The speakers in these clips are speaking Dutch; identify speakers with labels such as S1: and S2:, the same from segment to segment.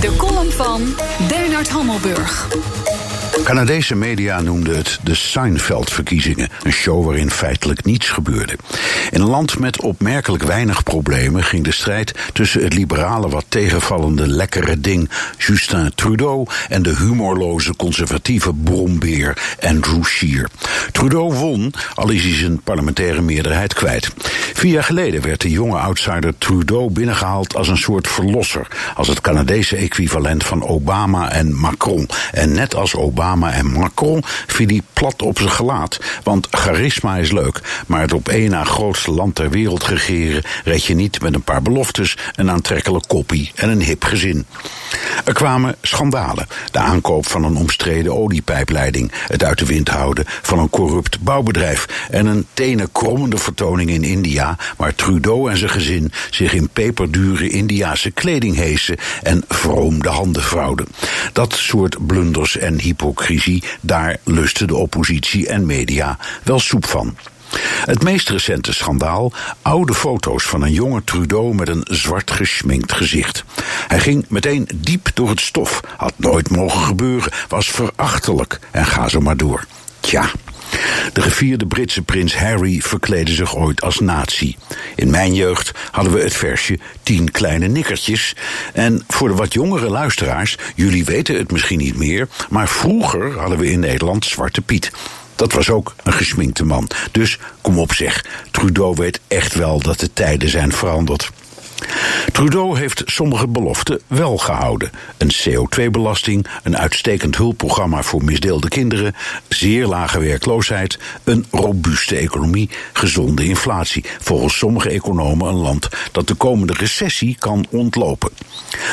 S1: De column van Bernard Hammelburg.
S2: Canadese media noemden het de Seinfeld-verkiezingen. Een show waarin feitelijk niets gebeurde. In een land met opmerkelijk weinig problemen ging de strijd tussen het liberale, wat tegenvallende lekkere ding Justin Trudeau en de humorloze conservatieve brombeer Andrew Scheer. Trudeau won, al is hij zijn parlementaire meerderheid kwijt. Vier jaar geleden werd de jonge outsider Trudeau binnengehaald als een soort verlosser, als het Canadese equivalent van Obama en Macron. En net als Obama en Macron viel hij plat op zijn gelaat. Want charisma is leuk, maar het op één na grootste land ter wereld regeren red je niet met een paar beloftes, een aantrekkelijk koppie en een hip gezin. Er kwamen schandalen. De aankoop van een omstreden oliepijpleiding, het uit de wind houden van een corrupt bouwbedrijf en een tenen krommende vertoning in India, waar Trudeau en zijn gezin zich in peperdure Indiase kleding heesen en vroom de handen vrouwden. Dat soort blunders en hypocrisie daar lusten de oppositie en media wel soep van. Het meest recente schandaal: oude foto's van een jonge Trudeau met een zwart geschminkt gezicht. Hij ging meteen diep door het stof, had nooit mogen gebeuren, was verachtelijk en ga zo maar door. Tja. De gevierde Britse prins Harry verkleedde zich ooit als nazi. In mijn jeugd hadden we het versje Tien kleine nikkertjes. En voor de wat jongere luisteraars, jullie weten het misschien niet meer, maar vroeger hadden we in Nederland Zwarte Piet. Dat was ook een gesminkte man. Dus kom op zeg, Trudeau weet echt wel dat de tijden zijn veranderd. Trudeau heeft sommige beloften wel gehouden. Een CO2-belasting, een uitstekend hulpprogramma voor misdeelde kinderen, zeer lage werkloosheid, een robuuste economie, gezonde inflatie. Volgens sommige economen een land dat de komende recessie kan ontlopen.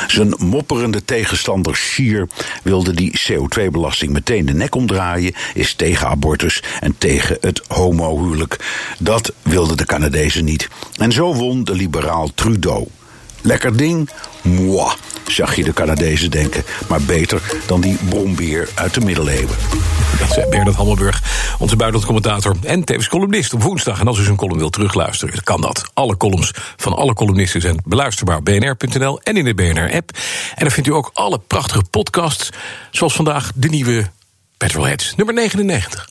S2: Zijn mopperende tegenstander Scheer wilde die CO2-belasting meteen de nek omdraaien, is tegen abortus en tegen het homohuwelijk. Dat wilden de Canadezen niet. En zo won de liberaal Trudeau. Lekker ding? Moi, zag je de Canadezen denken. Maar beter dan die brombeer uit de middeleeuwen.
S3: Dat zei Bernard Hammelburg, onze buitenlandcommentator en tevens columnist op woensdag. En als u zijn column wilt terugluisteren, kan dat. Alle columns van alle columnisten zijn beluisterbaar bnr.nl en in de BNR-app. En dan vindt u ook alle prachtige podcasts, zoals vandaag de nieuwe Petrolheads, nummer 99.